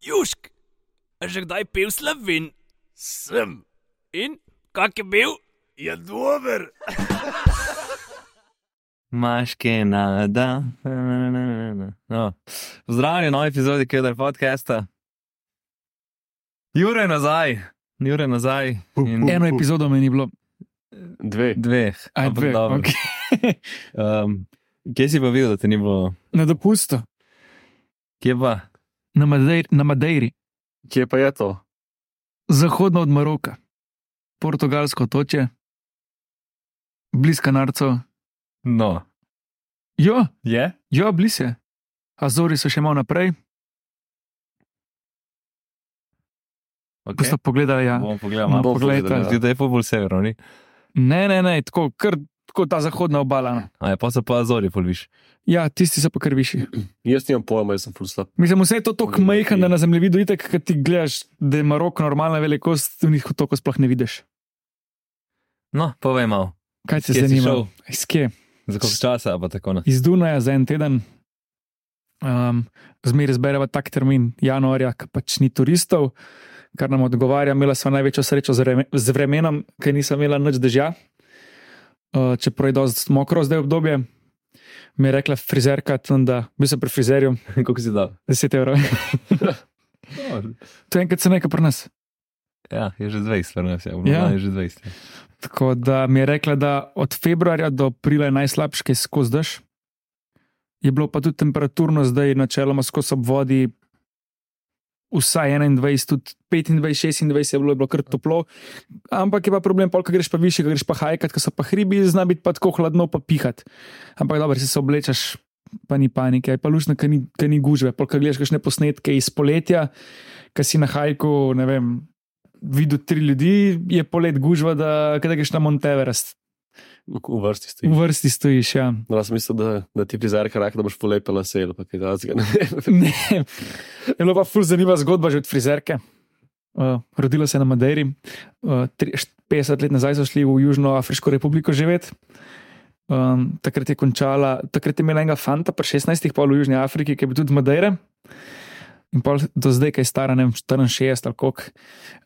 Južk, že kdaj pil slovin? Sem, In kak je bil? je dober. Maške nada. No. Pozdravljeni, novi epizodi Kedar podcasta. Jure nazaj, Jure nazaj. In Eno epizodo meni ni bilo, Dve. dveh. aj dve. dobro. Okay. Um, kje si pa videl, da te ni bilo? Na dopustu, Kje pa? Na, Madeiri, na Madeiri, Kje pa je to? zahodno od Maroka, portugalsko otoče, blizu Kanarcev. No. Jo, Je? jo, blizu je. Azori so še malo naprej, Okay. pogledali. Ja. Bomo pogledali. No, malo. poglejte. Zdi, da je pa bolj severno, ni? Ne, ne, ne, tako, kar, tako ta zahodna obala. no. A je pa se pa Azori polviš. Ja, tisti so pa kar višji. Jaz nimam pojma, jaz sem full slab. Mislim, vse je to tako majhen, da na zemljevidu itek, kad ti gledaš, da je Maroko normalna velikost, v njih toliko sploh ne vidiš. No, povej malo. Kaj te zanima? Iz kje? Za koliko časa pa tako na. Iz Dunaja za en teden. Um, Zmeraj zbereva tak termin januarja, ki pač ni turistov, kar nam odgovarja. Imela sva največjo srečo z, vreme, z vremenom, ker nisem imela nič dežja. Uh, čeprav je dosti mokro zdaj obdobje. Mi je rekla frizerka, tam, da bil sem pri frizerju, Koliko si dal? 10 evrov. to je enkrat se nekaj pri nas. Ja, je že 20, vrnem se. Ja. Ja, je že 20. Tako da mi je rekla, da od februarja do aprila je najslabše, kaj skozi dež. Je bilo pa tudi temperaturno, zdaj načeloma skozi ob vodi, vsaj 21, tudi 25, 26 je bilo, je bilo kar toplo. Ampak je pa problem, pol, ko greš pa više, ko greš pa hajkat, ko so pa hribi, zna biti pa tako hladno, pa pihat. Ampak dobro, si se oblečeš, pa ni panike, pa lušno, ker ni, ker ni gužve. Pol, ko gledaš kakšne posnetke iz poletja, ki si na hajku, ne vem. Videl tri ljudi, je polet gužva, da greš na Monteverest. V vrsti V stojiš. vrsti stojiš, ja. No, jaz mislim, da, da ti frizerka reče, da boš polepil lase ali pa kaj takega. Ne. Je bila pa ful zanimiva zgodba že od frizerke. Uh, rodila se je na Madeiri, uh, tri- št- 50 let nazaj so šli v Južnoafriško republiko živeti. Um, takrat je končala, takrat je imela enega fanta, pa 16, pol v Južni Afriki, ki je bil tudi Madeira. In pol do zdaj, ki je stara, ne vem, 64 ali koliko,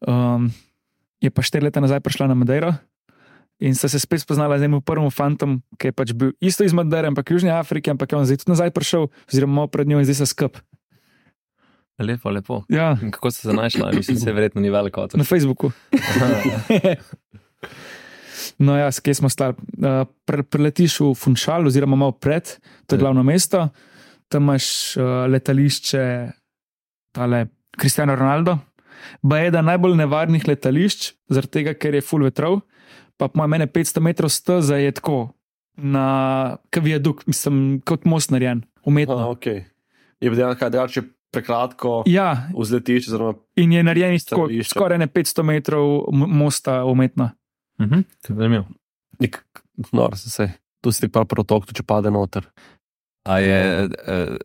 um, je pa 4 leta nazaj prišla na Madeiro. In sta se spet spoznala z enim prvim fantom, ki je pač bil isto iz Madeire, ampak v Južni Afriki, ampak je on zdaj tudi nazaj prišel, oziroma pred njo in zdaj se skup. Lepo, lepo. Ja, In kako ste se našli? Mislim, se verjetno ni veliko otrok. na Facebooku. no, ja, kje smo stali? Uh, pre, preletiš v Funchal, oziroma malo pred, to je Ja. glavno mesto, tam imaš uh, letališče, tale Cristiano Ronaldo. Ba je eden najbolj nevarnih letališč, zaradi tega, ker je full vetrov, pa po meni 500 metrov steza je tako na kaviaduk, mislim, kot most narejen, umetno. Ah, okay. Je bil dejansko kaj drugače prekratko Ja, vzletiš, oziroma in je narejen iz tako, skoraj ne 500 metrov mosta umetno. Mhm, zanimivo. nek nor, se se. Tu si ti pa protok, če pade noter. A je eh,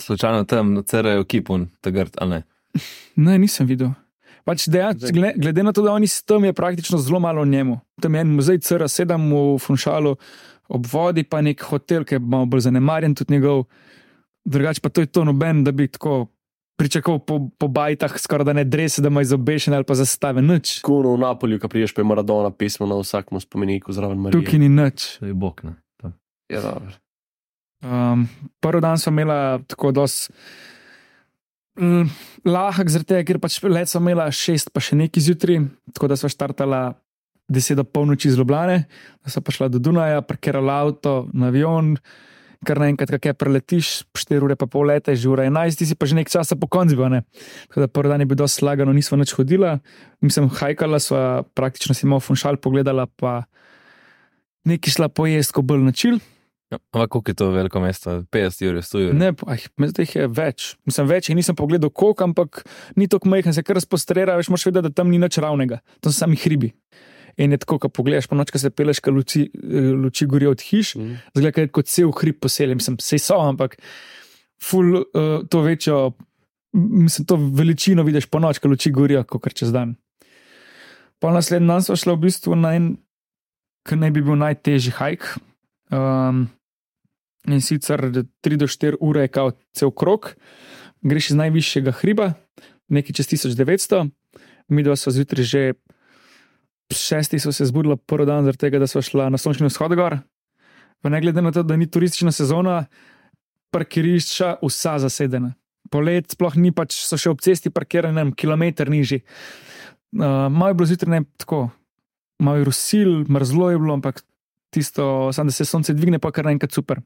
slučajno tam cerajo kipun, tagrd, ali ne? Ne, nisem videl. Pač dejansko, glede, glede na to, da oni s tem je praktično zelo malo njemu. Tam je en muzej, CR, sedem v Funšalu, ob vodi pa nek hotel, ki je malo bolj zanemarjen, tudi njegov. Drugače pa to je to noben, da bi tako pričakoval po, po bajtah, skoraj da ne drese, da ima izobešene ali pa zastave, nič. Kuno v Napolju, ki priješ, pa je Maradona pismo na vsakem spomeniku zraven Marije. Tukaj ni nič. To je bog, ne. To. je dobro. Um, prvi dan smo imeli tako dosti lahek, zaradi tega, ker pač let smo imeli šest, pa še nekaj zjutraj, tako da smo štartala deset do polnoči iz Ljubljane, da smo prišla do Dunaja, parkirala avto na avion. Kar naenkrat, kaj preletiš, 4 ure pa pol leta, že ura 11, ti si pa že nekaj časa po koncu. bil, ne. Tako da prvi dan je bil dosti slagano, nismo več hodila, mislim, hajkala sva, praktično si imel funšal pogledala, pa nekaj šla pojesti, ko bolj načil. Ja, Ampak koliko je to veliko mesto? 50 ur, 100 ur. Ne, ah, zdaj jih je več. Mislim, več jih nisem pogledal, koliko, ampak ni tako majhen, se kar razpostrera, veš, moraš vedeti, da tam ni nič ravnega, tam so sami hribi. In je tako, ko pogledaš po noč, ko se peleš, ko luči, eh, luči gorijo od hiš, Mhm. zgleda kot cel hrib poseljen, sem se so, ampak ful uh, to večjo, mislim, to veličino vidiš po noč, ko luči gorijo, kot čez dan. Pa naslednji dan smo šli v bistvu na en, ki naj bi bil najtežji hajk. Um, in sicer 3 do 4 ure je kao cel krok, greš iz najvišjega hriba, nekaj čez 1900, mi dva smo zjutraj že ob šestih so se zbudila prvi dan, zaradi tega, da smo šla na sončni vzhod gor. Pa ne glede na to, da ni turistična sezona, parkirišča vsa zasedena. Polet sploh ni pač, so še ob cesti parkirane, kilometr nižji. Uh, malo je bilo zjutraj ne tako, malo je rusil, mrzlo je bilo, ampak tisto, samo da se sonce dvigne, pa kar naenkrat super.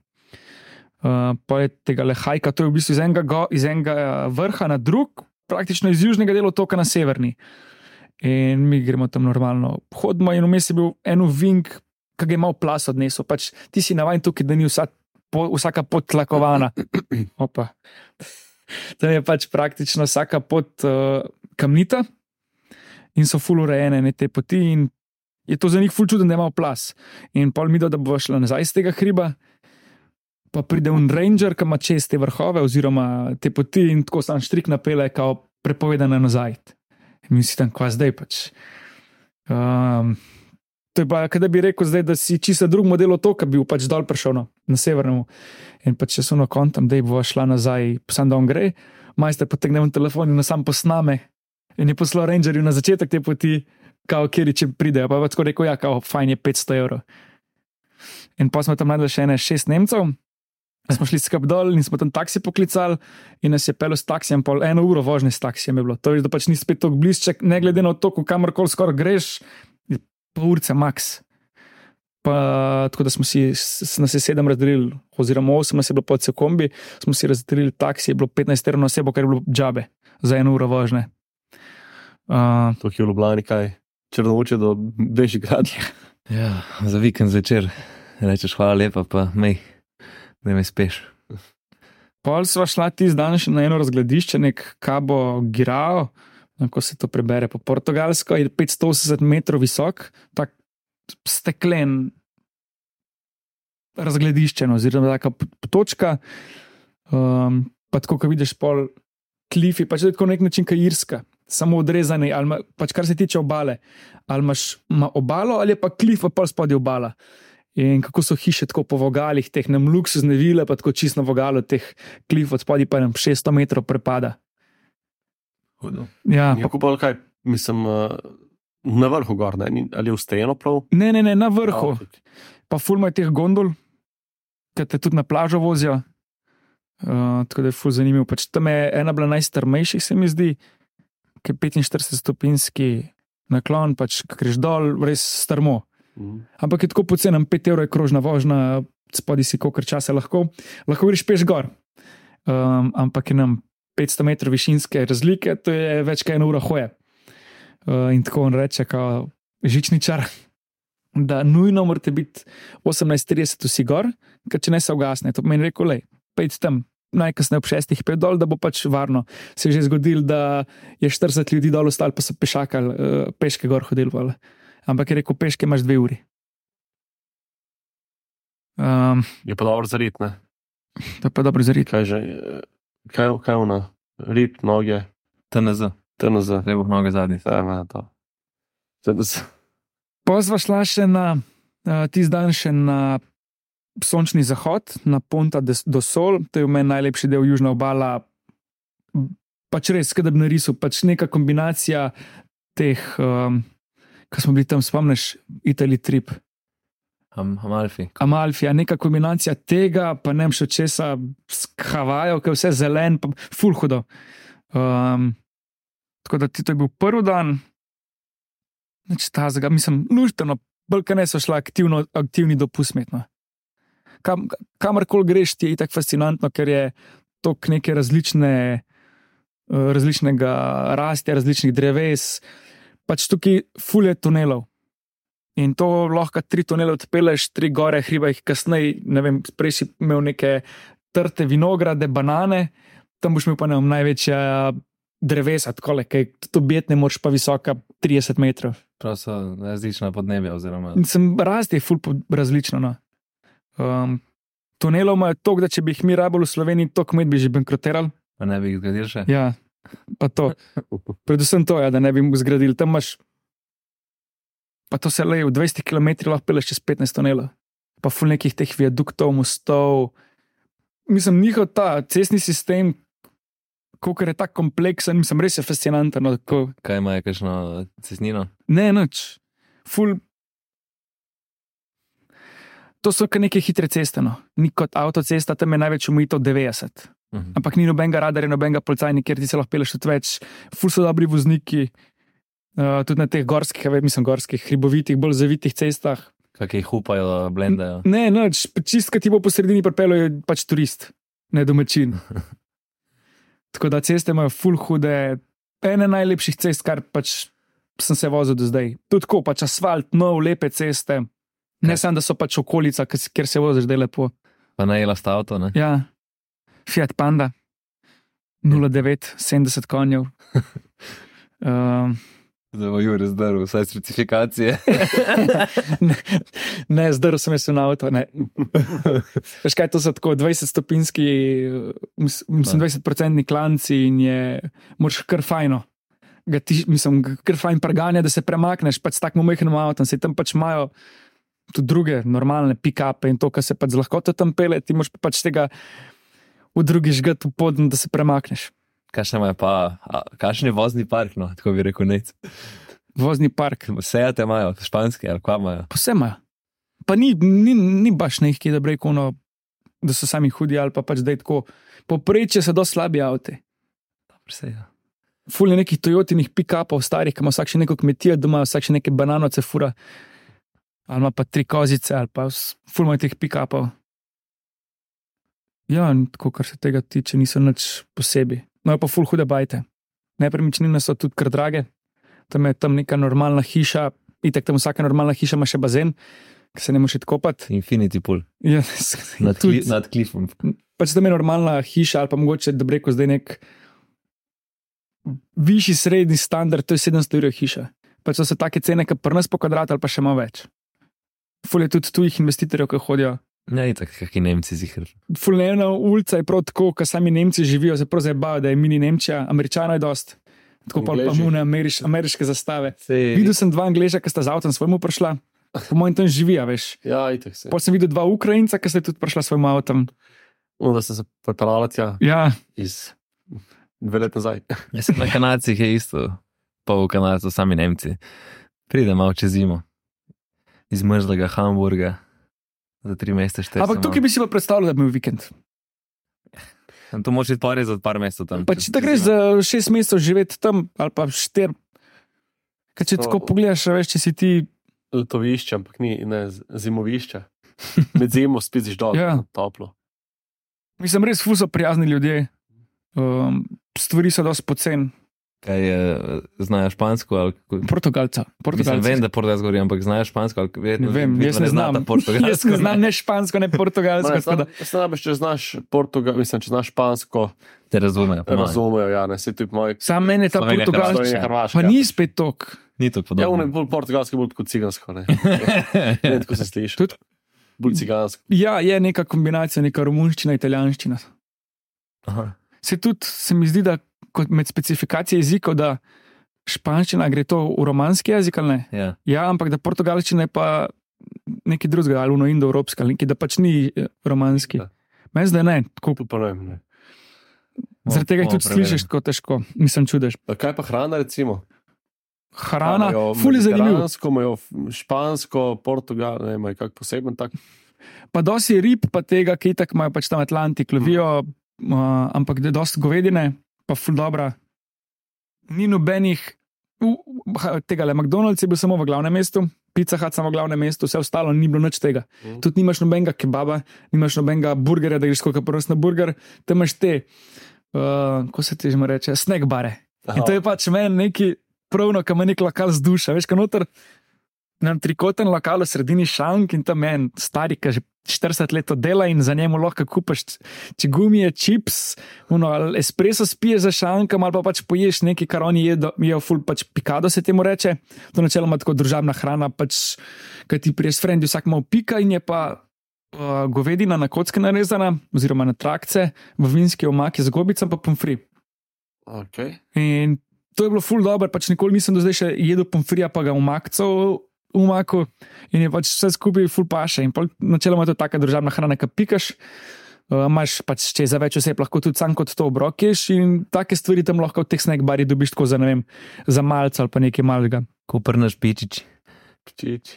Uh, pa je tega le hajka, to je v bistvu iz enega, go, iz enega eh, vrha na drug, praktično iz južnega dela otoka na severni. In mi gremo tam normalno, hodimo in vmes je bil en vink, ki ga je malo plas odnesel. Pač ti si navaden tukaj, da ni vsa, po, vsaka pot tlakovana. Opa. Tam je pač praktično vsaka pot uh, kamnita in so full urejene ne, te poti. In je to za njih full čuden, da ima plas. In pol mi da, da bo šla nazaj iz tega hriba. Pa pride un ranger, ki ima čez te vrhove, oziroma te poti, in tako sam štrik napele, kao prepovedane nazaj. In mi si tam, kva zdaj pač. Um, to je pa, kaj bi rekel, zdaj, da si čisto drug model otoka, bil pač dol prišel no, na severnem. In pač če so na kontam, da bo šla nazaj, sam da on gre, majster potegne v telefon in sam posname. In je poslal rangerju na začetek te poti, kao, kjer če pridejo. Pa je tako rekel, ja, kao, fajn je 500 evrov. In pa smo tam najdli še ene šest Nemcev. Smo šli skup dol in smo tam taksi poklicali, in nas je pel s taksijem, pol eno uro vožnje s taksijem je bilo. To je, da pač ni spet tako bližje, ne glede na to, kamorkoli skoraj greš, je pol urce max. Pa, tako da smo si na se sedem razdelili, oziroma osem nas je bilo pod sekombi, smo si razdelili taksi, je bilo 15 evrov na osebo, kar je bilo džabe za eno uro vožnje. Uh, To je v Ljubljani, kaj črnovoče do Bežigrad. Ja, za vikend zvečer rečeš hvala lepa, pa mej, da me speš. Pol sva šla ti zdaj na eno razgledišče, nek Cabo Girao, ko se to prebere po portugalsko, je 580 metrov visok, tak steklen razgledišče, no, oziroma taka točka. Um, pa tako, ko vidiš pol klifi, pač je tako nek način, kot Irska, samo odrezani, ali pač kar se tiče obale. Ali imaš ma obalo, ali pa klif, pa pol spodaj obala. In kako so hiše tako po vogalih, teh nam luksuzne vile, pa tako čisto vogalo, teh klif od spodaj pa nam 600 metrov prepada. Hudo. Ja, Ja, pa, pa kaj, mislim, uh, na vrhu gor, ne? Ali je vstejeno prav? ne, ne, ne, na vrhu. Ja. Pa fulma je teh gondol, ki te tudi na plažo vozijo. Uh, tako da je ful zanimivo. Pač tam je ena bila najstrmejših, se mi zdi, ki je 45 stopinjski naklon, pač ko greš dol, res strmo. Mhm. Ampak je tako poceni, 5 evrov je krožna vožnja, spodaj si kolikor časa lahko, lahko greš peš gor. Um, ampak je nam 500 metrov višinske razlike, to je več kot ena ura hoje. Uh, in tako on reče, kot žičničar, da nujno morate biti 18:30 vsi gor, ker če ne se ugasne. To pomeni, rekel, le, pejte tam. Najkasneje ob šestih pet dol, da bo pač varno. Se je že zgodilo, da je 40 ljudi dol ostali, pa so pešakali, uh, peške gor hodili. Pol. Ampak je rekel, peške imaš dve uri. Um, Je pa dobro za rit, ne? to je pa dobro zarit. Kaj že, kaj, kaj ona, rit, noge, TNZ, TNZ. lepo noge zadnji. Ja, ima to. TNZ. Pozva šla še na, uh, tisti dan še na sončni zahod, na Ponta do Sol, to je v meni najlepši del južna obala. Pač res, da bi narisal, pač neka kombinacija teh, um, ki smo bili tam, spomniš, Italy trip, Am, Amalfi. Amalfija, neka kombinacija tega, pa ne še česa, s Havajo, ki je vse zelen, pa ful hudo. Um, tako da ti to je bil prvi dan, neč tazga, mislim, lušteno, bolj ne so šla aktivno, aktivni dopust metno. Kam, kamorkoli greš, ti je tako fascinantno, ker je to neke različne, eh, različnega rastja, različnih dreves, pač tukaj fulje tunelov. In to lahko tri tunele odpeleš, tri gore, hriba jih kasneje, ne vem, prej si imel neke trte vinograde, banane, tam boš imel pa ne vem, največja drevesa, tako le, kaj to bitne, moraš pa visoka 30 metrov. Prav so različna podnebja. Oziroma, sem rast je ful različno. No. Um, tunelov imajo to, da če bi jih mi rabili v Sloveniji, to kmet bi že bankrotirali. pa ne bi jih zgradil še. Ja, pa to. Predvsem to, ja, da ne bi mu zgradili. Tam imaš, pa to se leje v 20 km, lahko peleš čez 15 tunelov. Pa ful nekih teh viaduktov, mostov. Mislim, njihov ta cestni sistem, Koker je tako kompleksen, mislim, res je fascinanten. No, ko, Kaj ima, kakšno cestnino? ne, nič. Ful. To so kar neke hitre ceste, no. ni kot avtocesta, tam je največ umitev 90. Mhm. Ampak ni nobenega radarja, nobenega policajnika, kjer ti se lahko peleš tudi več. Ful so dobri vozniki, uh, tudi na teh gorskih, a ve- mislim, gorskih, hribovitih, bolj zavitih cestah. Kaj jih upajo, blendajo. Ne, noč, čistka ti bo po sredini pripeljal, je pač turist, ne domačin. Tako da ceste imajo full hude, ene najlepših cest, kar pač sem se vozil do zdaj. Tudi tako, pač asfalt, nov, lepe ceste. Ne samo, da so pač okolica, ki kjer se voziš, da je lepo. Pa najela sta avto, ne? Ja, Fiat Panda, 09, 70 konjev. Um, Zdaj bo Juri zdrl, vsaj certifikacije. ne, ne zdrl sem se na avto. ne. Veš kaj, to so tako 20-stopinski, mislim, 20-procentni klanci in je, moraš kar fajno. Ga ti, mislim, kar fajn preganja, da se premakneš, pač s takim majhnim avtom, se tam pač imajo tudi druge normalne pick-upe in to, kar se pač z lahkoto tam pele, ti moraš pač tega v drugi žgat v podn, da se premakneš. Kakšen je pa, kakšen je vozni park, no, tako bi rekel, nec. Vozni park, Vse te imajo, španske ali kva imajo. vse ima. Pa ni, ni, ni baš nekaj, da bi rekel, no, da so sami hudi ali pa pač da je tako. Poprečje so dosti slabi avti. Vse, ja. Ful je nekih Toyotinih pick-upov, starih, ki ima vsak še neko kmetijo doma, vsak še neke bananoce fura. Ali pa tri kozice, ali pa ful ima teh pick-upov. Ja, in tako, kar se tega tiče, niso nič posebej. No, pa ful hude bajte. Nepremičnine so tudi kar drage. Tam je tam neka normalna hiša, itek tam vsaka normalna hiša ima še bazen, ki se ne moreš odkopati. Infinity pool, Ja, nad, kli, nad klifom. pač tam je normalna hiša, ali pa mogoče, da rekel, zdaj nek višji srednji standard, to je 700 evrov hiša. Pač so take cene, ki pri nas po kvadrat ali pa še malo več. Ful je tudi tujih investitorjev, ki hodijo. Ne, tako, kakšni Nemci zihar. Ful je ena ulica, je prav tako, kot sami Nemci živijo, se prav zabavajo, da je mini Nemčija, Američanov je dost. Tako pa imamo ameriš, ameriške zastave. Sej, Videl sem dva Angleža, ki sta z avtom svojim prišla, po mojem tam živijo, veš. Ja, itek se. Potem sem videl dva Ukrajinca, ki sta tudi prišla svojim avtom. No, da ste se pripeljali tja Ja, iz dve leti nazaj. Sem na Kanadcih je isto, pol Kanadcev, sami Nemci. Pride malo čez zimo, iz mrzlega Hamburga, za tri mesece štiri. ampak tukaj bi si pa predstavljal, da bi bil vikend. To moraš iti pare za par mesecev tam. Pa če da greš za šest mesecev živeti tam, ali pa štir. Kaj če To- tako pogledaš, veš, če si ti. Letovišče, ampak ni ne, zimovišče. Med zimo spiš dol, Ja. toplo. Mislim, res fuso prijazni ljudje. Um, stvari so dosti pocen. Kaj je, znajo špansko ali kako? Portugalca. Mislim, Portugalci. vem, da portugalsko govorijo, ampak znajo špansko ali vedno. Ne vem, jaz ne znam. znata portugalsko. Jaz ne znam ne špansko, ne portugalsko. Ne, tako da- Sam najbolj, če znaš Portugal, mislim, če znaš špansko, Te razumejo. mojem. razumejo, ja, ne, se tudi moj. Sam meni je ta portugalska. Pa ni spet tok. Ni to Ja, on je podobno. bolj portugalski, bolj kot cigansko, ne. ne tako se sliši. Tudi- Bolj cigansko. Ja, je neka kombinacija, neka romunščina, italijanščina. Aha. Se tudi se mi zdi, da med specifikacije jezikov, da španščina gre to v romanski jezik ali ne. Ja. Ja, ampak da portugalščina je pa nekaj drugega, ali uno indoevropska, ali nekaj, da pač ni eh, romanski. Ja. Meni zdaj ne, tako, Tu pa ne vem. Ne. zaradi tega tudi slišiš tako težko, nisem čudež. Pa Kaj pa hrana, recimo? Hrana, Imajo ful je zanimivo. mediteransko, imajo špansko, portugal, ne imajo kak poseben tak. Pa dosi rib, pa tega, ki tako imajo pač tam Atlantik, lovijo, uh, ampak da je dosti govedine, pa ful dobra. Ni nobenih, uh, tega le McDonald's je bil samo v glavnem mestu, Pizza Hut samo v glavnem mestu, vse ostalo ni bilo nič tega. Mhm. Tudi nimaš nobenega kebaba, nimaš nobenega burgerja, da greš kot prst na burger, tam imaš te, uh, ko se ti že mu reče, snack bare. In to je pač meni neki pravno, kam je nek lokal z duša. Veš, kaj noter, nam trikoten lokal v sredini šank in tam en stari, ki že 40 let dela in za njemu lahko kupaš če gumije, čips, uno, ali espresso spiješ za šankom ali pa pač poješ nekaj, kar oni jedo, jejo full pač pikado se temu reče. To načeloma tako družabna hrana, pač, kaj ti priješ s frendi, vsak malo pika in je pa. Uh, govedina na kocke narezana, oziroma na trakce, v vinski omaki z gobicami, pa pomfri. Okay. In to je bilo ful dobro, pač nikoli nisem do zdaj še jedel pomfrija, pa ga umakcal. Umaku in je pač vse skupaj ful paše. In pol načeloma je to taka državna hrana, ki pikaš, Uh, Imáš pač, če za več oseb, lahko tudi sam kot to obrokiš in take stvari tam lahko v teh snack barih dobiš tako za, ne vem, za malce ali pa nekaj malega. Ko prnaš pičič. Pčič.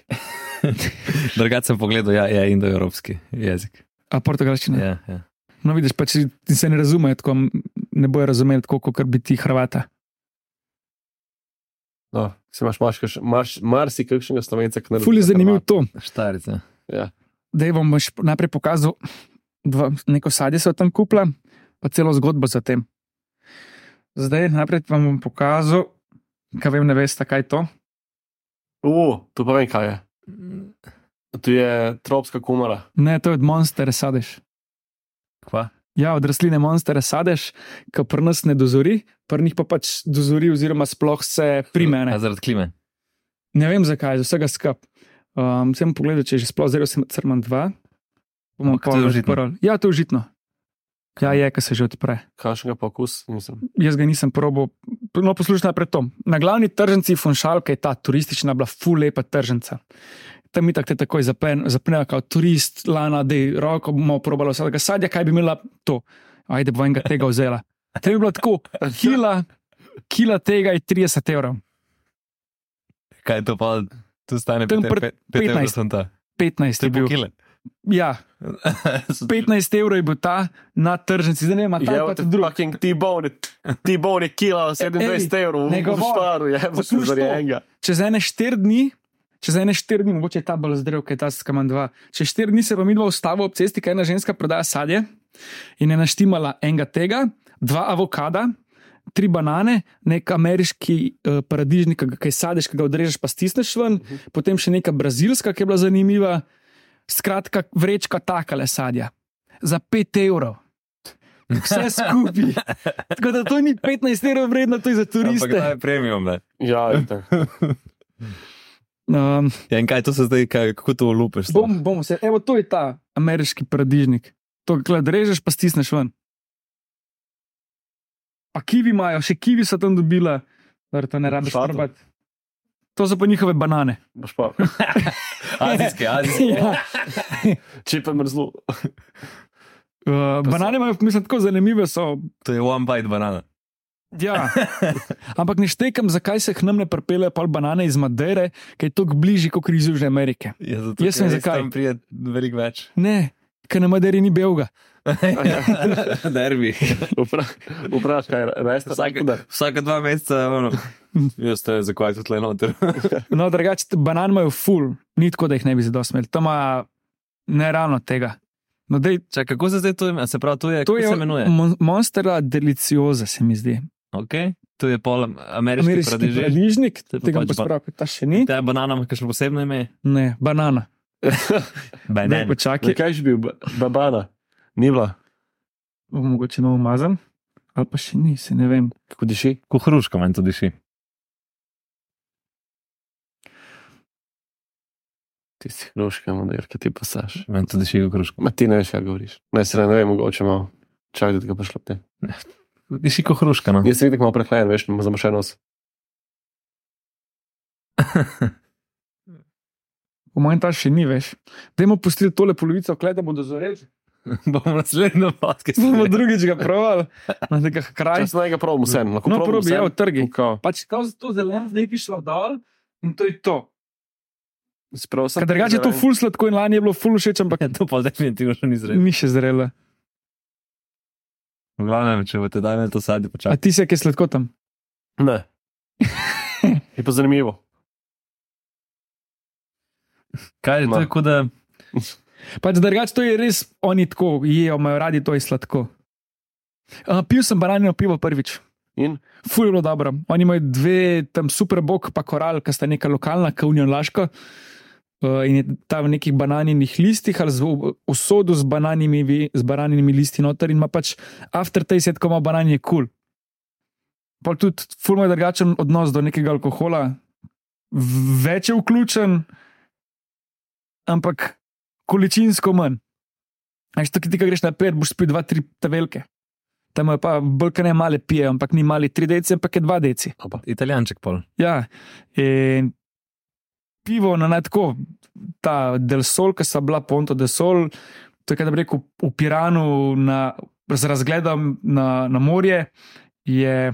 Drugače sem pogledal, ja, je indoevropski jezik. A portugalščina. Ja, ja. No, vidiš, pač ti se ne razume, tako ne bojo razumeli tako, kot bi ti Hrvata. No, si imaš, imaš, kaš- imaš marsikakšnega slovenca, ki ne Ful je zanimivo to, Štarice. Ja. da je vam najprej pokazal, dva, neko sadje so tam kupila, pa celo zgodbo za tem. Zdaj najprej vam bom pokazal, kaj vem, ne veste, kaj je to. U, tu pa vem, kaj je. Tu je tropska kumara. Ne, to je od monstera sadeš. Kva? Ja, od rastline monstera sadeš, ki pri nas ne dozori, pri njih pa pač dozori, oziroma sploh se primene. A zaradi klime. Ne vem zakaj, z vsega skup. Um, sem pogledal, če je že sploh zelo crman dva. Bomo pol užitno. odprli. Ja, to je užitno. Ja, je, ki se že odpre. Kakšnega pa okus? Nisem. Jaz ga nisem probil. No, poslušaj najprej to. Na glavni tržnici Funšalka je ta turistična, bila ful lepa tržnica. Tam mi tako te takoj zapne- zapnejo, kot turist, lana, da je roko bomo probali vsakega sadja, kaj bi imela to. Ajde, bo enega tega vzela. To je bilo tako, kila, kila tega je 30 evrov. Kaj je to pa? Tu stane Tam pet- pri pet- pet evrov 15. sem ta. 15 To je je bil. kile. Ja, 15 evrov je bil ta na tržnici, zdaj ne vem, a ta Je pa pa tudi drug. fucking T-bone, T-bone je kila 27 evrov v ne govori. Šparu, je pa Poslušaj za to. enega. čez ene štiri dni, čez ene štiri dni, mogoče je ta bolj zdrav, kaj je ta skama dva. Čez štiri dni se pa mi dva ustava ob cesti, kaj ena ženska prodaja sadje in je naštimala enega tega, dva avokada. Tri banane, nek ameriški uh, paradižnik, ki je sadeš, ki ga odrežeš, pa stisneš ven, uh -huh. potem še neka brazilska, ki je bila zanimiva, skratka, vrečka takale sadja za 5 evrov. Vse skupaj. Tako da to ni 15 evrov vredno, to je za Ampak turiste. to je premium, ne. Ja, je tako. Um, Ja, in kaj to se zdaj, kaj, kako to lupiš? sploh? Bom, bom se, evo, to je ta ameriški paradižnik. To, ga režeš, pa stisneš ven. Pa kivi imajo, še kivi so tam dobila, da to ne rabiš Šato. probati. To so pa njihove banane. Azijske, azijske. ja. če pa mrzlo. uh, banane imajo, mislim, tako zanimive so. To je one bite banana. Ja. Ampak ne štekam, zakaj se k nam ne pripeljejo pol banane iz Madeire, ki je toliko bližje kot iz Južne Amerike. Ja, zato, Jaz vem, ker res zakaj. Tam prije veliko več. Ne, ker na Madeiri ni belga. Derbi. Vprašaj, kaj je, res Vsake, tako. vsake dva meseca, ono. Jaz te zakaj tudi le noter. No, drugače, banan imajo ful, ni tako, da jih ne bi zadosmeli. To ima neravno tega. No, dej, Čak, kako se zdaj to imenuje? Se pravi, to je, to kako je se imenuje? mon Monstera delicioza, se mi zdi. Okay. To je pol ameriški, Ameriški je pa tega pač pa spravi, ta še ni. Ta banana ima kakšno posebno ime? Ne, banana. Ne, Banan. počakaj, Kaj že bil, ba- babana? Ni bila. bo mogoče nov umazan, ali pa še ni, se ne vem. Kako diši? Ko hruška manj to diši. Ti si hruška, model, ki ti pasaš. Meni to diši kot hruška. Ma ti ne veš, kaj govoriš. Ne, se ne vem, mogoče malo. Čakaj, da ga pošlapte. Diši kot hruška, no. Jaz sem videl, malo prehlajen, veš, ima zamašen nos. Po mojem, ta še ni več. Dajmo pustiti tole polovico, klej, da bodo zoreli. Bomo naslednjo podcast. Bomo drugič ga provali, na nekaj kraj. Jaz sem ga probal vseeno. lahko No, probi, ja, v trgi. Kao, Pač kao za to zeleno, zdaj bi šlo dol in to je to. drugače je to ful sladko in lani je bilo ful všeč, ampak Ja, to pa definitivno še ni zrelo. ni še zrelo. V glavnem, če boste dali to sadje, A počakajte. ti se, ki je sladko tam? Ne. Je pa zanimivo. Kaj je to, No. je kot da Pač drugače to je res, oni tako jejo, imajo radi to je sladko. Uh, pil sem bananino pivo prvič. In Ful je bilo dobro. Oni imajo dve, tam super bog, pa koral, ki sta neka lokalna, ki unijo laško. Uh, in je ta v nekih bananinih listih ali z usodu z bananimi, z bananimi listi noter in ima pač aftertaste, ko ima banan je kul. Cool. Pa tudi ful ima drugačen odnos do nekega alkohola, V- več je vključen, ampak količinsko manj. Až ki ti ga greš na pet, boš spil dva, tri te velike. Tam je pa bolj, kaj ne male pije, ampak ni mali 3 deci, ampak je 2 deci. italijanček pol. Ja, in pivo na netko, ta del sol, ki sta bila ponto del sol, to je, kaj da bi rekel, v Piranu na, z razgledom na, na morje, je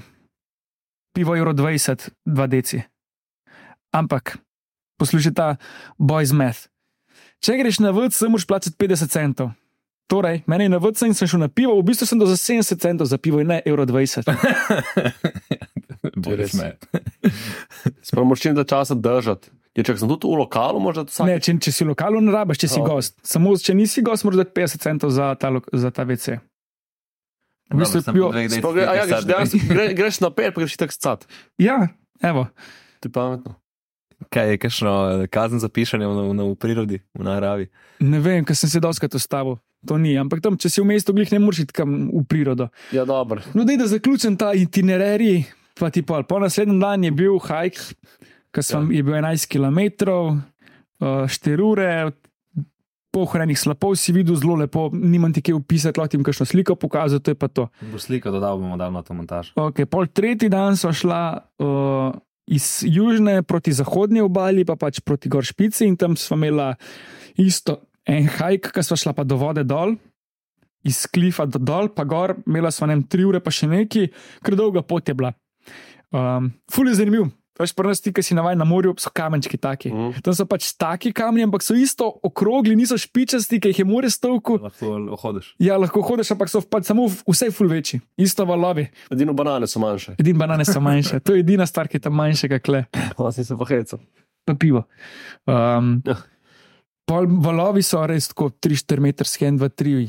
pivo Euro 20, 2 deci. Ampak, poslušaj ta boys math. Če greš na vrt, se moraš plačati 50 centov. Torej, meni je na vrt in sem šel na pivo, v bistvu sem do za 70 centov za pivo in ne Euro 20. Bolj res. sme. Sprav moraš čim da časa držati. Je če sem tudi v lokalu, možda to vsak. Ne, če, če si v lokalu, ne rabiš, če si Oh. gost. Samo če nisi gost, moraš dati 50 centov za ta, za ta WC. V bistvu je a ja, greš, dejansko, gre, greš na pet, pa greš tako scat. Ja, evo. Ti pametno. Kaj je, kakšno eh, kazen za pišanje v, v, v prirodi, v naravi? Ne vem, ker sem se doskrat ustavil. To ni, ampak tam, če si v mestu, glih ne moreš iti kam v prirodo. Ja, dobro. No, dej, da zaključim ta itinerarij, pa ti pol. Po naslednjem dan je bil hajk, ki sem ja. je bil 11 km, uh, 4 ure, pohranjenih slapov si videl zelo lepo, nimam ti kaj opisati, lahko ti kakšno sliko pokazal, to je pa to. Bo sliko dodal, bomo dal na to montaž. Okay, pol tretji dan so šla uh, iz južne proti zahodni obali, pa pač proti Goršpici in tam smo imela isto en hajk, ki smo šla pa do vode dol. Iz klifa do dol, pa gor, imela smo ne tri ure, pa še neki, ker dolga pot je bila. Um, ful je zanimiv. Veš, pri nas ti, ki si navaden na morju, so kamenčki taki. Mm. Tam so pač taki kamni, ampak so isto okrogli, niso špičasti, ki jih je more stovku. Lahko hodiš. Ja, lahko hodiš, ampak so pač samo vse ful večji, isto valovi. Edino banane so manjše. Edine banane so manjše, to je edina stvar, ki je tam manjša, kot le, Vas se pa heca. pa pivo. Um, Ja. pol valovi so res tako 3-4 metrski, 1, 2, 3.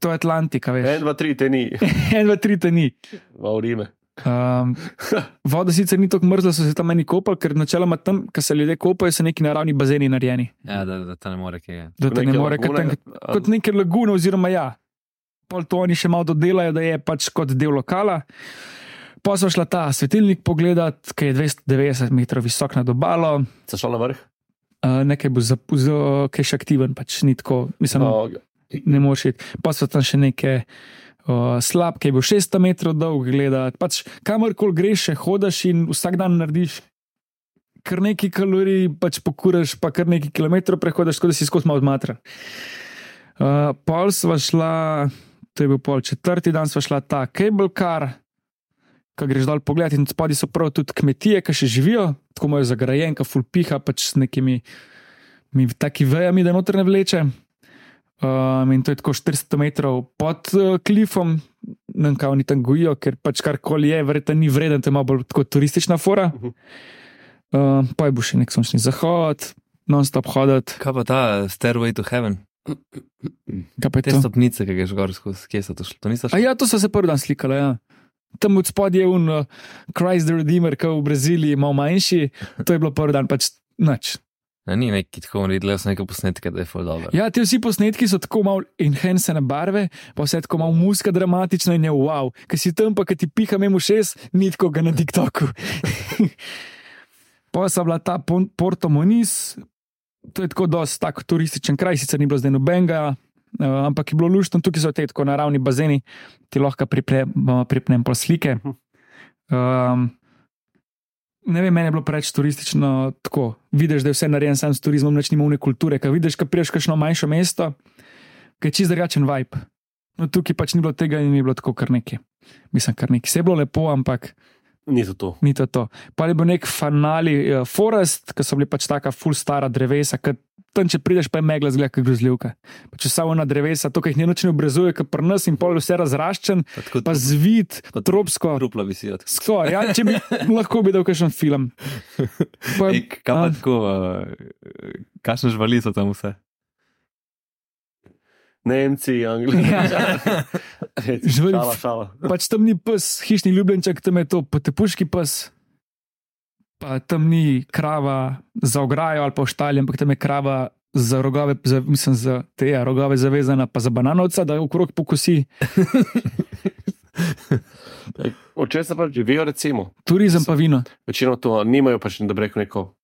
To je Atlantika, veš. En, dva, tri, te ni. 1, 2, 3 te ni. Va v Rime. Um, voda sicer ni tako mrzla, so se tam meni kopali, ker načeloma tam, ko se ljudje kopajo, so neki naravni bazeni narejeni. Ja, da, da ta ne more kaj. Da te ne more, lagune, tam, kot neke lagune, oziroma ja. Pol to oni še malo dodelajo, da je pač kot del lokala. Pa so šla ta svetilnik pogledat, ki je 290 metrov visok nad obalo. Se šel na vrh? Uh, nekaj bo zapuzil, ki je še aktiven, pač ni tako, mislim, no. No, ne moreš iti. Pa so tam še neke uh, slab, ki je bil 600 metrov dolg, gledati. Pač kamorkoli greš, še hodaš in vsak dan narediš. Kar nekaj kalorij, pač pokuraš, pa kar nekaj kilometrov prehodiš, tako da si skozi malo odmatran. Uh, pol sva šla, to je bil pol četrti dan, sva šla ta cable car, ki greš dol pogled in spodaj so prav tudi kmetije, ki še živijo, tako imajo zagrajen, ki fulpiha pač s nekimi mi, taki vejami, da noter ne vleče. Um, in to je tako 400 metrov pod uh, klifom, ne vem, kaj oni tam gojijo, ker pač karkoli je, verjetno ni vreden, to malo bolj tako turistična fora. Mhm. Uh, pa je bo še nek sončni zahod, non-stop hoditi. Kaj pa ta Stairway to Heaven? Kaj pa je Te to? stopnice, ki greš gor skozi, kje so to šli? To niso A šli? ja, to so se prvi dan slikali. Ja. Tam od spodaj je un uh, Christ the Redeemer, ki je v Braziliji malo manjši, to je bilo prvi dan, pač nič. Ja, ni neki tako naredili, so neke posnetke, da je full dobro. Ja, ti vsi posnetki so tako malo enhancene barve, pa vse tako malo muska dramatično in je wow. Ker si tam, pa ki ti piha mimo šest, ni tako ga na TikToku. pa so bila ta Porto Moniz, to je tako dosti tak turističen kraj, sicer ni bilo zdaj nobenega. Uh, ampak je bilo luštno, tukaj so te tako naravni bazeni, ti lahko pripnem, pripnem pol slike. Um, ne vem, meni je bilo preveč turistično tako. Vidiš, da je vse narejeno samo s turizmom, neč nima une kulture. Kaj vidiš, kaj priješ kakšno manjšo mesto, ki je čist drugačen vibe. No, tukaj pač ni bilo tega in ni bilo tako kar nekaj. Mislim, kar nekaj. Vse je bilo lepo, ampak ni to to. ni to to. Pa je bil nek fanali uh, forest, ki so bili pač taka full stara drevesa, ki tam, če prideš, pa je megla zgleda, kot grozljivka. Pa če samo na drevesa, to, ki jih ni noč ne obrezuje, kot pri nas in pol je vse razraščen, Pa tako pa zvit, Pa- tropsko. trupla visijo. Skoraj, ja, če bi lahko videl kakšen film. Pa, Ej, Kaj pa tako, uh, kakšne živali so tam vse? Nemci, Angliji. Živali- Šala, šala. pač tam ni pes, hišni ljubljenček, tam je to potepuški pes. Pa tam ni krava za ograjo ali pa oštali, ampak tam je krava za rogove, za, mislim, za te ja, rogove zavezana, pa za bananovca, da okrog pokosi. Od česa pa živijo, recimo? Turizem pa vino. Večino to nimajo, pač da bi rekel neko,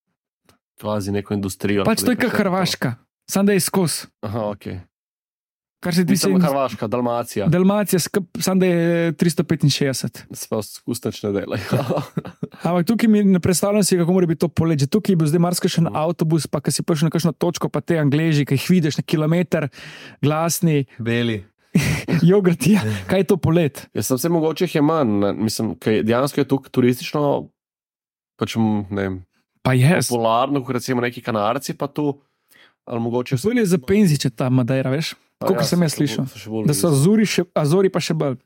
kvazi neko industrijo. Pač to je kot Hrvaška, sam da je skos. Aha, ok. Kar se tiče Hrvaška, Dalmacija. Dalmacija, sam da je 365. Sploh skusneč ne delajo. Ampak tukaj mi ne predstavljam si, kako mora biti to poletje. Tukaj bo zdaj marsikaj Mhm. avtobus, pa ki si prišel na kakšno točko, pa te angleži, ki jih vidiš na kilometr, glasni, Beli. jogurti. Ja. Kaj je to polet? Jaz sem se mogoče jih je manj, mislim, kaj dejansko je tukaj turistično, pač ne vem, Pa je. popularno, kot recimo neki kanarci, pa tu, ali mogoče Bolj je za penziče ta Madeira, veš? Koliko ja, sem jaz slišal? Da so. Azori, še, Azori pa še bolj.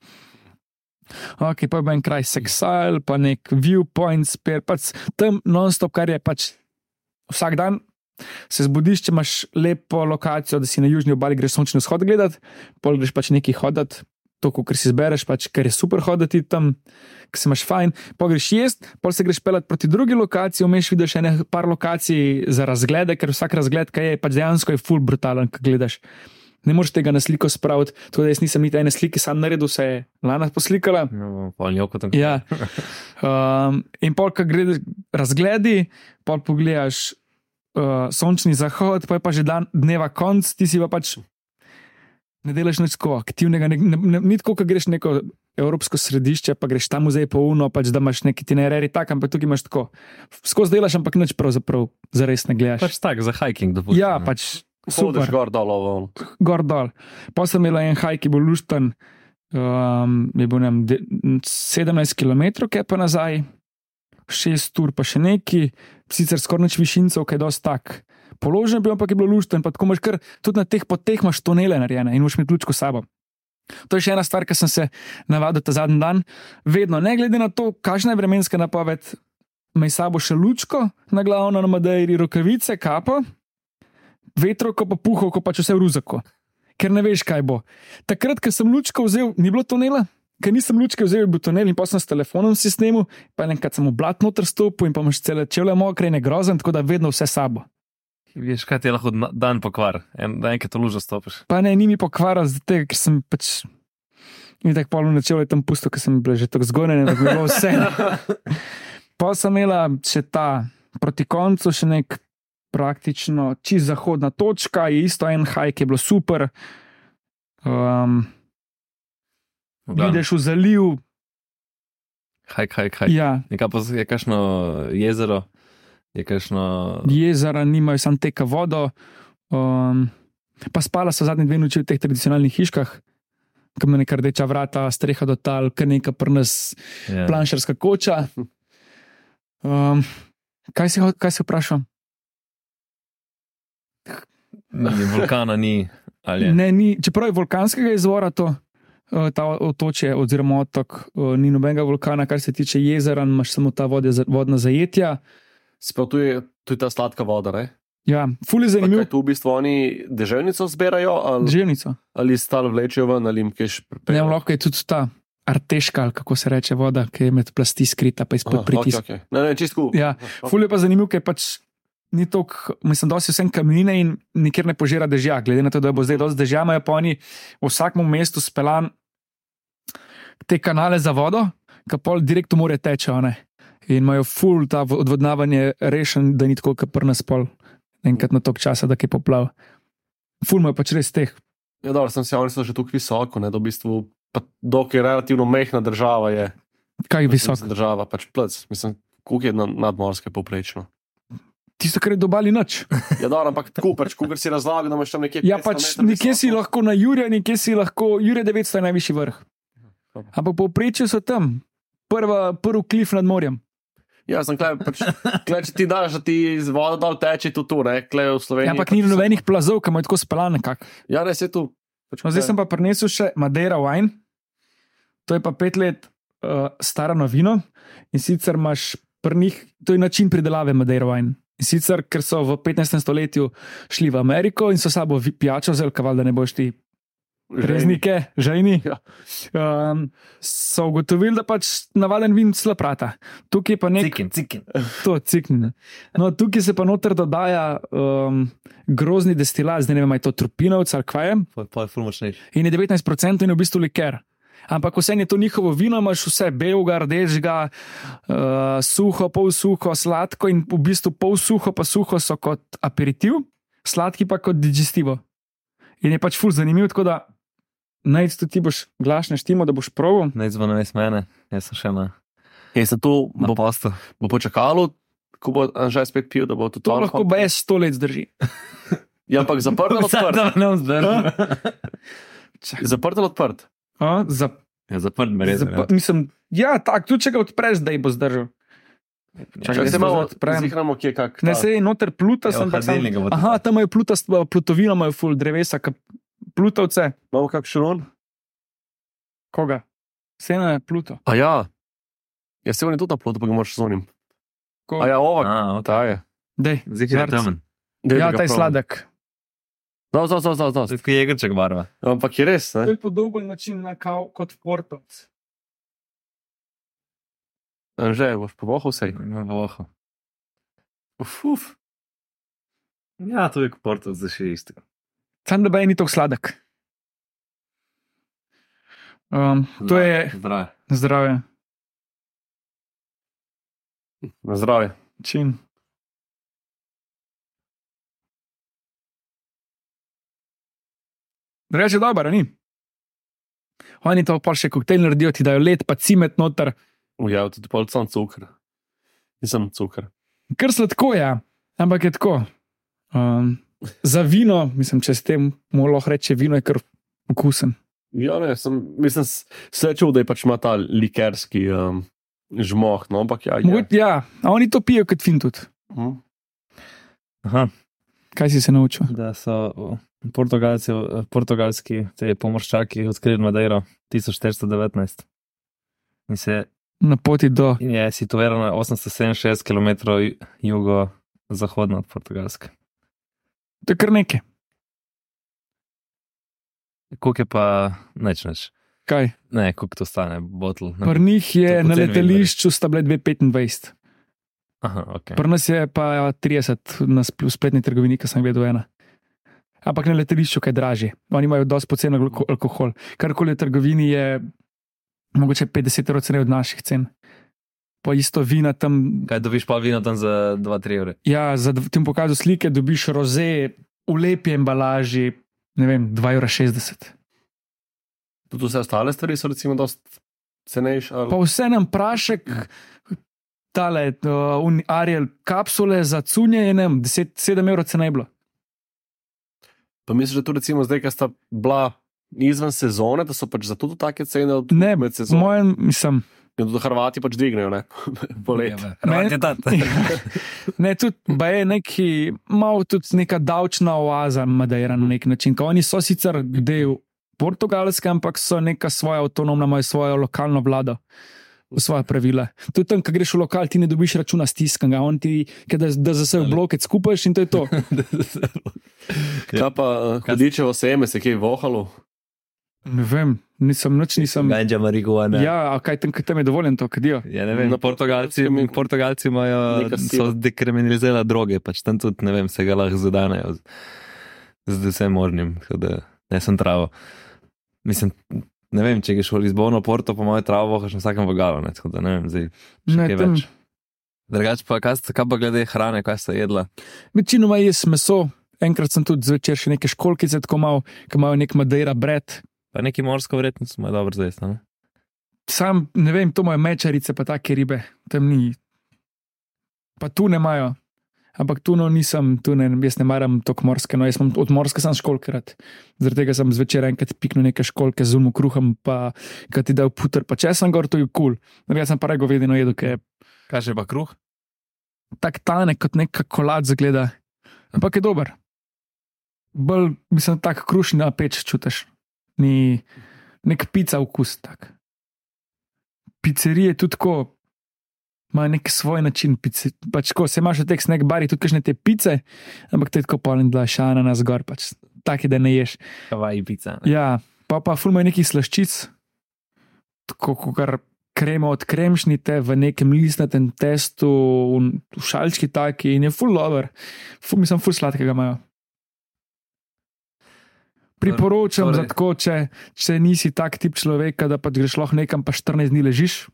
Ok, pa je en kraj Sexile, pa nek viewpoint, spir, pač tam non-stop, kar je pač vsak dan. Se zbudiš, če imaš lepo lokacijo, da si na južni obali greš sončni vzhod gledati, pol greš pač nekaj hoditi, to, kar si zbereš, pač, ker je super hoditi tam, ker se imaš fajn, pol greš jesti, pol se greš pelati proti drugi lokaciji, vmeš vidiš še nekaj lokacij za razglede, ker vsak razgled, kaj je, pač dejansko je full brutalen, ko gledaš. Ne moreš tega na sliko spraviti, tako da jaz nisem niti ene slike sam naredil, se je Lana poslikala. No, Polnjoko tam. Ja. Um, in pol, ko greš razgledi, pol pogledaš uh, sončni zahod, pa je pa že dan, dneva konc, ti si pa pač ne delaš nič tako aktivnega, ne, ne, ne, ni tako, ko greš neko evropsko središče, pa greš tam muzej po uno, pač da imaš neki itinerari tak, ampak tukaj imaš tako. Skozi delaš, ampak nič pravzaprav zares ne gledaš. Pač tak, za hiking. Dopustim, ja, ne. pač Hodiš gor dol, ovo, gor dol. Pa sem imel en haj, ki bo lušten, um, je bil nem, de, 17 km, kaj pa nazaj, 6 ur, pa še neki, sicer skoraj nič višincev, kaj je dosti tak. Položen bil, ampak je bil lušten, pa tako imaš kar tudi na teh poteh imaš tunele narejene in imaš mi ključko sabo. To je še ena stvar, ki sem se navadil ta zadnji dan. Vedno, ne glede na to, kakšna je vremenska napoved, imaj s sabo še lučko na glavno, na Madeiri, rokavice, kapo, vetro, ko pa puho, ko pač vse v ruzako, ker ne veš, kaj bo. Takrat, ko sem lučko vzel, ni bilo tunela, ker nisem lučke vzel, je bil tunel in pa sem s telefonom si snimil, pa enkrat sem v blat noter stopil in pa imaš cele čevlje mokre in je grozen, tako da vedno vse sabo. Veš, kaj ti je lahko dan pokvar, en, da enkrat v lužo stopiš. Pa ne, ni mi pokvaril, zato ker sem pač. In tako polno načel je tam pusto, ker sem bil že tako zgojen, da bi bilo vse. Pa sem imela še ta proti koncu, še nek praktično čist zahodna točka, je isto en haj, ki je bilo super. Um, vidiš v zaliv, Haj, haj, haj. ja, Nekaj pa je kakšno jezero, je kakšno. jezera nimajo, sam teka vodo. Um, pa spala so zadnji dve noči v teh tradicionalnih hiškah, kam je neka rdeča vrata, streha do tal, kar neka prnas. Ja. planšarska koča. Um, kaj, si, kaj si vprašal? Ni, vulkana ni. ali je? Ne, ni, čeprav je vulkanskega izvora to, eh, ta otočje oziroma otok, eh, ni nobenega vulkana, kar se tiče jezera, imaš samo ta vodja, vodna zajetja. Sprav tu je, tu je ta sladka voda, ne? Ja, ful je Pa zanimiv, kaj tu v bistvu oni deževnico zbirajo, ali, želnico. ali stal vlečejo ven, ali jim kaj še Ne, pripeljejo. lahko je tudi ta arteška, ali kako se reče, voda, ki je med plasti skrita, pa izpod pritiska. okay, okay. Ne, ne, čistko. Ja, Ful je pa zanimiv, ker pač ni tako, mislim, da so vsem kamnine in nikjer ne požira dežja. Glede na to, da bo zdaj dosti dežja, imajo pa oni v vsakem mestu speljan te kanale za vodo, ki pol direkt v more tečejo. ne. In imajo ful ta vo- odvodnavanje rešen, da ni tako, kot prna spol, enkrat na tok časa, da je poplav. Ful imajo pač res teh. Ja, dobro, sem se oni so že tako visoko, ne, da v bistvu, pa dok je relativno mehna država, je Kaj je visok? Mislim, Država, pač plc, mislim, koliko je na, nadmorske povprečno. Tisto, kar je dobali noč. Ja, dobro, ampak tako, pač, ko si razlagal, da imaš tam nekje. Ja, 500 pač nekje si lahko na Jurju, nekje si lahko, Jurje 900 je najvišji vrh. Ampak povprečju so tam, prva, prvi klif nad morjem. Ja, sem klej, pač, klej, če ti daš, da ti iz vode dol teče, tudi tu, ne, klej v Sloveniji. Ja, ampak pač ni nobenih plazov, ki imajo tako speljane. Kak. Ja, res je tu. Pač, No, zdaj sem pa prinesel še Madeira wine. To je pa pet let uh, stara novina in sicer imaš pri njih, to je način pridelave Madeira wine. In sicer, ker so v 15. stoletju šli v Ameriko in so sabo pijačo vzeli, kaval, da ne boš ti reznike, žejni. Ja. Um, so ugotovili, da pač navaden vin slaprata. Tukaj pa nek Cikin, cikin. to ciknjeno. No, tukaj se pa noter dodaja um, grozni destilat, zdaj ne vem, ali je to trupinovc ali kaj je. Pa, pa je ful močnejši. In je 19% in je v bistvu liker. Ampak vse je to njihovo vino, imaš vse belega, rdečega, uh, suho, pol suho, sladko in v bistvu pol suho, pa suho so kot aperitiv, sladki pa kot digestivo. In je pač ful zanimiv, tako da naj tu ti boš glasne štimo, da boš proval. Naj zvone mene, jaz sem še na Je se to Na bo, posto. bo počakalo, ko bo Anžaj spet pil, da bo to To to lahko BS sto let zdrži. Ja, ampak zaprt ali odprt? ne vzdržim. Zaprt ali odprt? A, za, Ja, zaprt me res. za, mislim, ja, tako, tudi če ga odpreš, da bo zdržal. Čakaj, jaz se malo odprem. zihramo, kje kak. Ne, ta- se je noter pluta, Ja, sem pa sam. Aha, tam je pluta, plutovina, imajo full drevesa, ka- plutovce. Imamo kak šalon? Koga? Sena je pluto. A ja. Ja, se on je tudi na plotu, pa ga moraš z onim. Ko, A ja, ova, A, ok. ta je. Dej, Zdaj je temen. Ja, ta je sladek. No, no, no, no, no. Zdaj je igrček barva. Ampak je res, To ne? je podoben način na kav kot portovc. Anže, boš povohal vse. Voho. Uf, uf. Ja, to je kot porto za še isto. Sam da bej ni tako sladek. Um, to je Zdrav. zdravje. Na zdravje. Čin. Reče dobro, ni. Oni to pa še koktejl naredijo, ti dajo led, pa cimet noter. Ja, tudi pol sam cukor. Nisem cukor. Kar sladko je, ampak je tako. Um, za vino, mislim, če s tem lahko reče, vino je kar okusen. Ja, ne, sem, mislim, s- se čutil, da je pač ima ta likerski um, žmoh, no, ampak ja. Ja. ja. ja, a oni to pijo kot fin tudi. Hm. Aha, Kaj si se naučil? da so Portugalci, portugalski te pomorščaki odkrili Madeiro 1419. In, se, Na poti do. je situirano 867 km jugo-zahodno od Portugalske. To je kar nekaj. Kuk je pa neč neč. Kaj? Ne, kuk to stane, botl. Pri njih je na letališču sta bile 2,25. Aha, ok. Pri nas je pa 30 na spl- spletni trgovini, ki sem jih videl ena. Ampak na letališču je dražje. Oni imajo dosti poceni alko alkohol. Karkoli v trgovini je mogoče 50 evrov cene od naših cen. Pa isto vina tam. Kaj dobiš pa vino tam za 2-3 evre? Ja, za ti bom pokazal slike, dobiš roze v lepi embalaži, ne vem, 2,60 evra. Tudi vse ostale stvari so recimo dosti cenejše. ali- Pa vse nam prašek, tale, uh, un- Ariel kapsule za cunje je ne, 7 evrov cena je bilo. Pa misliš, da tu recimo zdaj, ki sta bila izven sezone, da so pač zato tudi take cene od Ne, med sezono. mojem, mislim. In tudi Hrvati pač dvignejo, ne? Polet. Hrvat je tat. Ne, tudi ba je neki, malo tudi neka davčna oaza, Madeira na nek način. Ko oni so sicer del Portugalske, ampak so neka svoja avtonomna, imajo svojo lokalno vlado. Svoje pravila. Tudi tam, ko greš v lokal, ti ne dobiš računa stiskanga, on ti, ke da, da za vse bloke skupaj in to je to. Kaj pa uh, hudičevo seme, se je kaj vohalo? Ne vem, nisem noč nisem. Ganja marihuana. Ja, a kaj tam, tam je dovoljen to, kadijo? Ja, ne vem, Na Portugalci, je Portugalci imajo, so dekriminalizirali droge, pač tam tudi, ne vem, se ga lahko zadanejo z, z vsem možnim, tako da ne sem travo. Mislim, ne vem, če greš v Lizbono, Porto, po mojem travo, še na vsakem vogalu, ne, tako da ne vem, zdaj Ne, kaj tam- več. Drugač pa, kaj, kaj pa glede hrane, kaj sta jedla? Večinoma jaz meso, enkrat sem tudi zvečer še neke školkice, tako malo, ki imajo nek Madeira bred. Pa neki morsko vrednost ima dobro zdaj, ne? Sam ne vem, to imajo mečarice, pa take ribe, tam ni. Pa tu ne imajo. Ampak tu no nisem, tu ne, jaz ne maram tako morske, no jaz sem od morske sam školkrat. Zaradi tega sem zvečer enkrat piknil neke školke z umu kruhom, pa kad ti dal puter, pa če sem gor, to je kul. Cool. Jaz sem pa rego vedno jedel, ker je Kaj še pa kruh? tak tanek kot neka kolad zgleda. Ampak je dober. Bolj, mislim, tak krušni na peč čutiš. Ni nek pica okus tak. Pizzerije tudi tako, ima nek svoj način. Pice, pač ko se imaš v teh nek bari, tudi kakšne te pice, ampak to je tako poln dla šana na zgor, pač taki, da ne ješ. Kavaj pica. Ne? Ja, pa pa fulma nekih slaščic, tako kot krema od kremšnite v nekem listnatem testu, v, šalčki taki in je full over, ful, mislim, full sladkega imajo. Priporočam, Torej- za tako, če, če nisi tak tip človeka, da pa greš lahko nekam, pa 14 dni ležiš,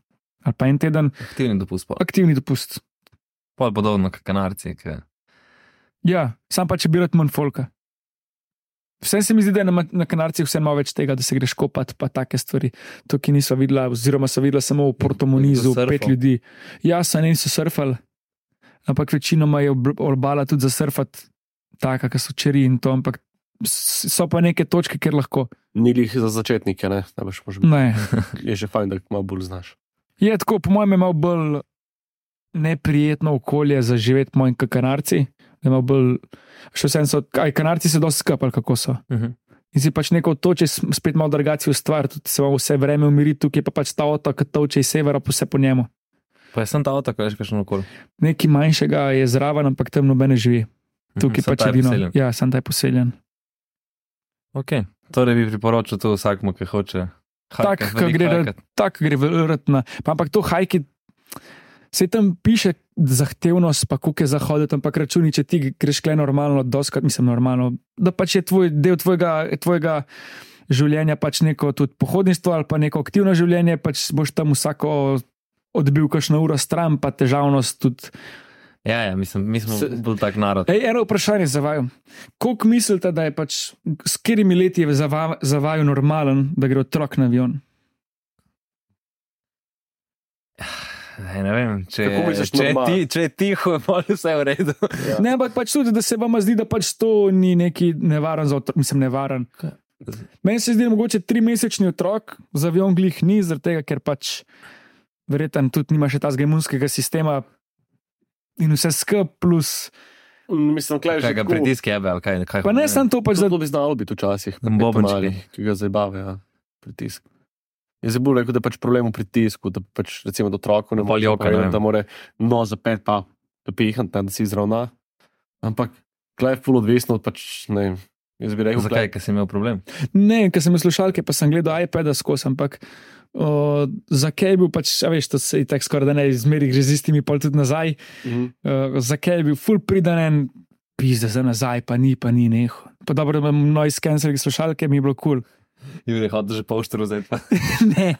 ali pa en teden, Aktivni dopust. Pa. aktivni dopust. Pol podobno kot kanarci. Ki... Ja, sam pa če bi rad manj folka. Vsem se mi zdi, da je na, na kanarcih vse malo več tega, da se greš kopat, pa take stvari. To, ki niso videla, oziroma so videla samo v Portomonizu, pet ljudi. Ja, so eni so surfali, ampak večinoma je ob- obala tudi za surfati, taka, ki so čeri in to, ampak so pa neke točke, kjer lahko. Ni jih za začetnike, ne, ne boš možen. Ne. Je že fajn, da jih malo bolj znaš. Je tako, po mojem, je malo bolj neprijetno okolje za živeti, kanarci. da je malo Bolj, še vsem so, aj kanarci se dosti skapali, kako so. Mhm. In si pač neko toče, spet malo drugačijo stvar, tudi se vam vse vreme umiri, tukaj pa pač ta otok, toče iz severa, pa vse po njemu. Pa je sem ta avto, kaj še okoli. Nekaj manjšega je zraven, ampak tam nobene živi. Tukaj Mhm, Samo pač ta je edino. poseljen. Ja, sem taj poseljen. Ok, torej bi priporočil to vsakmu, ki hoče. Tak, veliko gre. Tako gre vrtna. Pa ampak to hajki, se tam piše zahtevnost, pa kuke zahoditi, ampak računi, če ti greš kle normalno, doskrat mislim normalno, da pač je tvoj, del tvojega, tvojega življenja pač neko tudi pohodništvo ali pa neko aktivno življenje, pač boš tam vsako odbil kakšno uro stran, pa težavnost tudi. Ja, ja, mislim, mi smo bolj tak narod. Ej, eno vprašanje za vaju. Koliko mislite, da je pač, s katerimi leti je za, va, za vaju normalen, da gre otrok na avion? Ne, ne vem, če, misliš, če, je ti, če je tiho, je vse v redu. Ja. Ne, ampak pač tudi, da se vam zdi, da pač to ni neki nevaren za otrok, mislim, nevaren. Meni se zdi, da mogoče tri mesečni otrok za avion glih ni, zaradi tega, ker pač verjetno tudi nima še ta imunskega sistema in vse skup, plus. Mislim, da je Kaj že pritisk je, ali kaj, kaj Pa ne samo to, pač za bi znalo biti včasih, Bobenčki. mali, ki ga zabavajo, ja, pritisk. Jaz bi bolj rekel, da je pač problem v pritisku, da pač recimo do otroka ne more joka, ne povedati, vem. da more no zapet pa pihati, da si izravna. Ampak klej je full odvisno od pač, ne vem, jaz bi rekel, Zakaj, ker si imel problem? Ne, ker sem imel slušalke, pa sem gledal iPad-a skozi, ampak o, zakaj je bil pač, a veš, to se je tako skoraj da ne izmeri, gre z istimi pol tudi nazaj. Mhm. Uh, zakaj je bil full pridanen, pizda za nazaj, pa ni, pa ni neho. Pa dobro, da imam noise cancelling slušalke, mi je bilo kul. Cool. Juri, hoče že polštro zdaj. Pa. ne.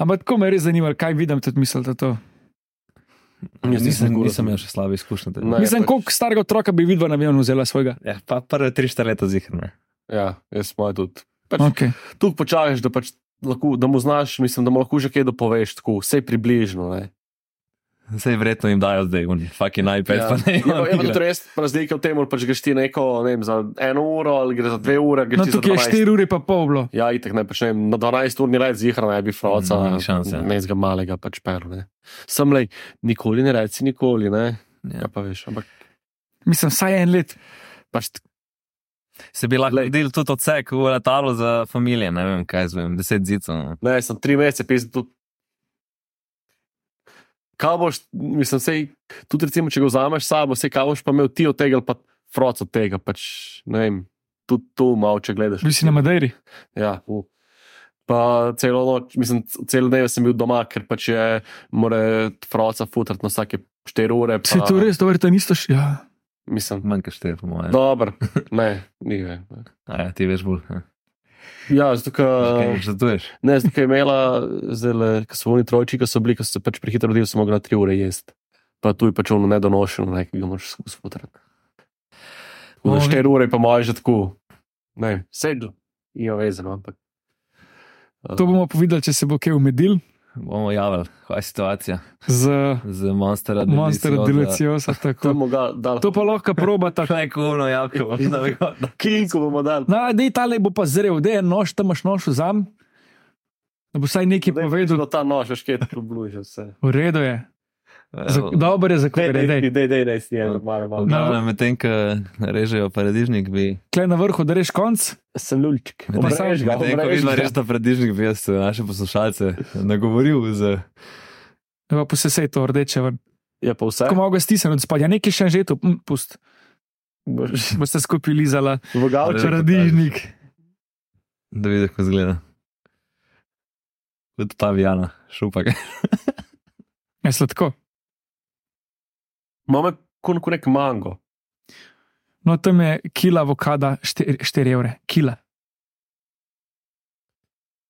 Ampak tako me je res zanimalo, kaj vidim, tudi mislite to. Jaz Nisem, nisem imel še slabe izkušnje. Ja, Mislim, pač- koliko starega otroka bi videl na avionu vzela svojega. Ja, pa prve tri, štiri leta zihrne. Ja, jaz moj tudi. Pač, Okay. Tu počakaš, da, pač lahko, da mu znaš, mislim, da mu lahko že kaj dopoveš, tako, vse približno. Ne. Sej verjetno jim dajo zdaj, fucking iPad, ja. pa ne. Je pa, je pa res razlika v tem, ali pač greš ti neko, ne vem, za eno uro ali gre za dve ure. No, tukaj je 12. 4 ure pa pol bilo. Ja, itek ne, pač ne, vem, na 12 urni let zihra ne bi froca, No, ni šans, ja. ne z ga malega pač peru. Ne. Sem le, nikoli ne reci nikoli, ne. Ja. Ja, pa veš, ampak Mislim, vsaj en let. pač Se bi lahko Glej. naredili tudi odsek v letalu za družine, ne vem, kaj zvem, deset zicov. no. ne, sem tri mesece pisal tudi. Kaj boš, mislim, sej, tudi recimo, če ga vzameš s sabo, se kaj boš pa imel ti od tega pa froc od tega, pač ne vem, tudi tu malo, če gledaš. Bil si na Madeiri. Ja, u. Pa celo noč, mislim, cel dan sem bil doma, ker pač je, mora froca futrati na vsake 4 ure. Pa, Se to res, to verjetno isto še. Ja. Mislim, Manj kot štiri, po mojem. dobro, ne, ni ve. Ja, ti veš bolj. ja. Ja, zato, Žatuješ. ne, zato, je imela, zdaj, ko so oni trojči, ki so bili, ko so se pač prehitro rodili, mogli na 3 ure jesti. Pa tu je pač ono nedonošeno, ne, ki ga moraš skozi futrati. Na Ovi. 4 ure pa moraš že tako, ne, sedlo, je vezano, ampak. To bomo povedali, če se bo kaj umedil Bomo javili, kaj je situacija z z Monster Monster Deliciosa. To tako. ga. To pa lahko probata. Kaj kuno, jako, da bi ga. Kinko bomo dali. No, dej tale bo pa zrel, dej nož, tam imaš nož vzam. Da bo vsaj nekaj povedal. da ta nož, veš, kaj je tu bliže vse. V redu je. Dobro je za kaj Dej, reči. dej, dej, dej, si eno, malo, malo. No, medtem, ko režejo paradižnik, bi. Klej na vrhu, da reš konc. Sem lulček. Medtem, medtem, ko vidva res ta paradižnik, bi jaz naše poslušalce nagovoril z. Pa posesej to rdeče ven. Je pa vse. Ko malo ga stisnem od spodja, nekaj še že tu, hm, pust. Boste skupaj lizala. Vogavče. Paradižnik. Da vidi, kako izgleda. Kot pavijana, šupak. Je sladko. Imamo kot nek mango. No, tam je kila avokada 4 evre. Kila.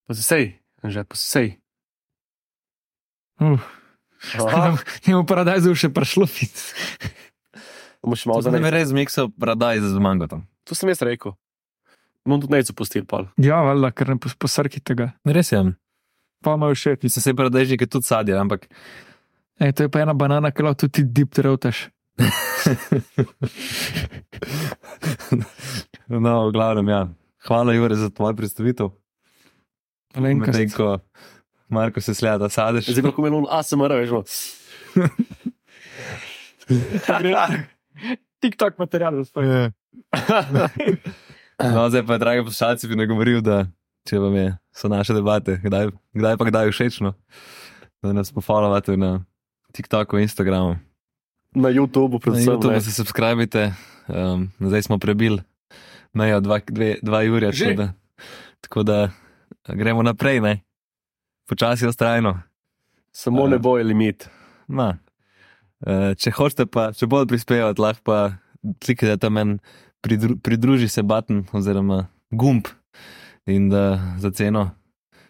Pa se sej, že pa se sej. Uh. V paradajzu še prišlo fit. Bomo še malo zanimivo. res miksal radaj z mangotom. To sem jaz rekel. Bom tudi neco pustil, pa. Ja, valjda, ker ne pos- posrkite ga. Res je. Pa imajo všeč. Mislim, se je tudi sadje, ampak Ej, to je pa ena banana, ki lahko tudi dip trautaš. no, v glavnem, ja. Hvala, Jure, za tvojo predstavitev. Malenkost. Medtem ko Marko se sleda, da sadeš. Zdaj pa melon, a se mora, veš. no. TikTok material, sploh. No, zdaj pa, dragi poslušalci, bi nagovoril, da če vam je, so naše debate, kdaj, kdaj pa kdaj všečno, da nas pofollowate na TikToku, Instagramu. Na YouTubu, Na predvsem. YouTubu ne. se subskrbite, um, zdaj smo prebili mejo 2 ure, tako da, tako da gremo naprej, ne? počasi ostrajno. Samo ne bo je limit. Ma. Uh, če hočete, pa če bolj prispevati, lahko pa kliknite tam en pridru, pridruži se button oziroma gumb in da za ceno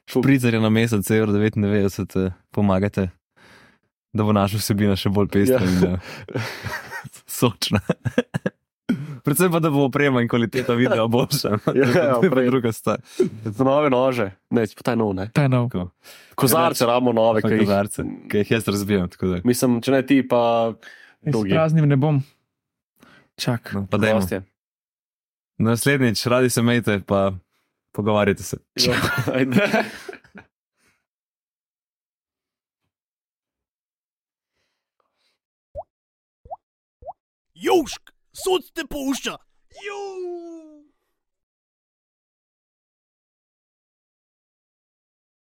špricarja na mesec, 1,99 evra, pomagate, da bo naša vsebina še bolj pestra Ja. in uh, sočna. Predvsem pa, da bo oprema in kvaliteta videa boljša. Ja, ja, to je prej. druga stvar. Za nove nože. Ne, pa taj nov, ne. Ta je nov. Tako. Kozarce ramo nove, ki jih. kozarce, ki jih jaz razbijam. tako da. Mislim, če ne ti, pa praznim ne bom. Čak. No, pa dajmo. Gostje. Naslednjič, radi se mejte, pa pogovarjajte se. Ja, Južk, sod te pušča. Južk.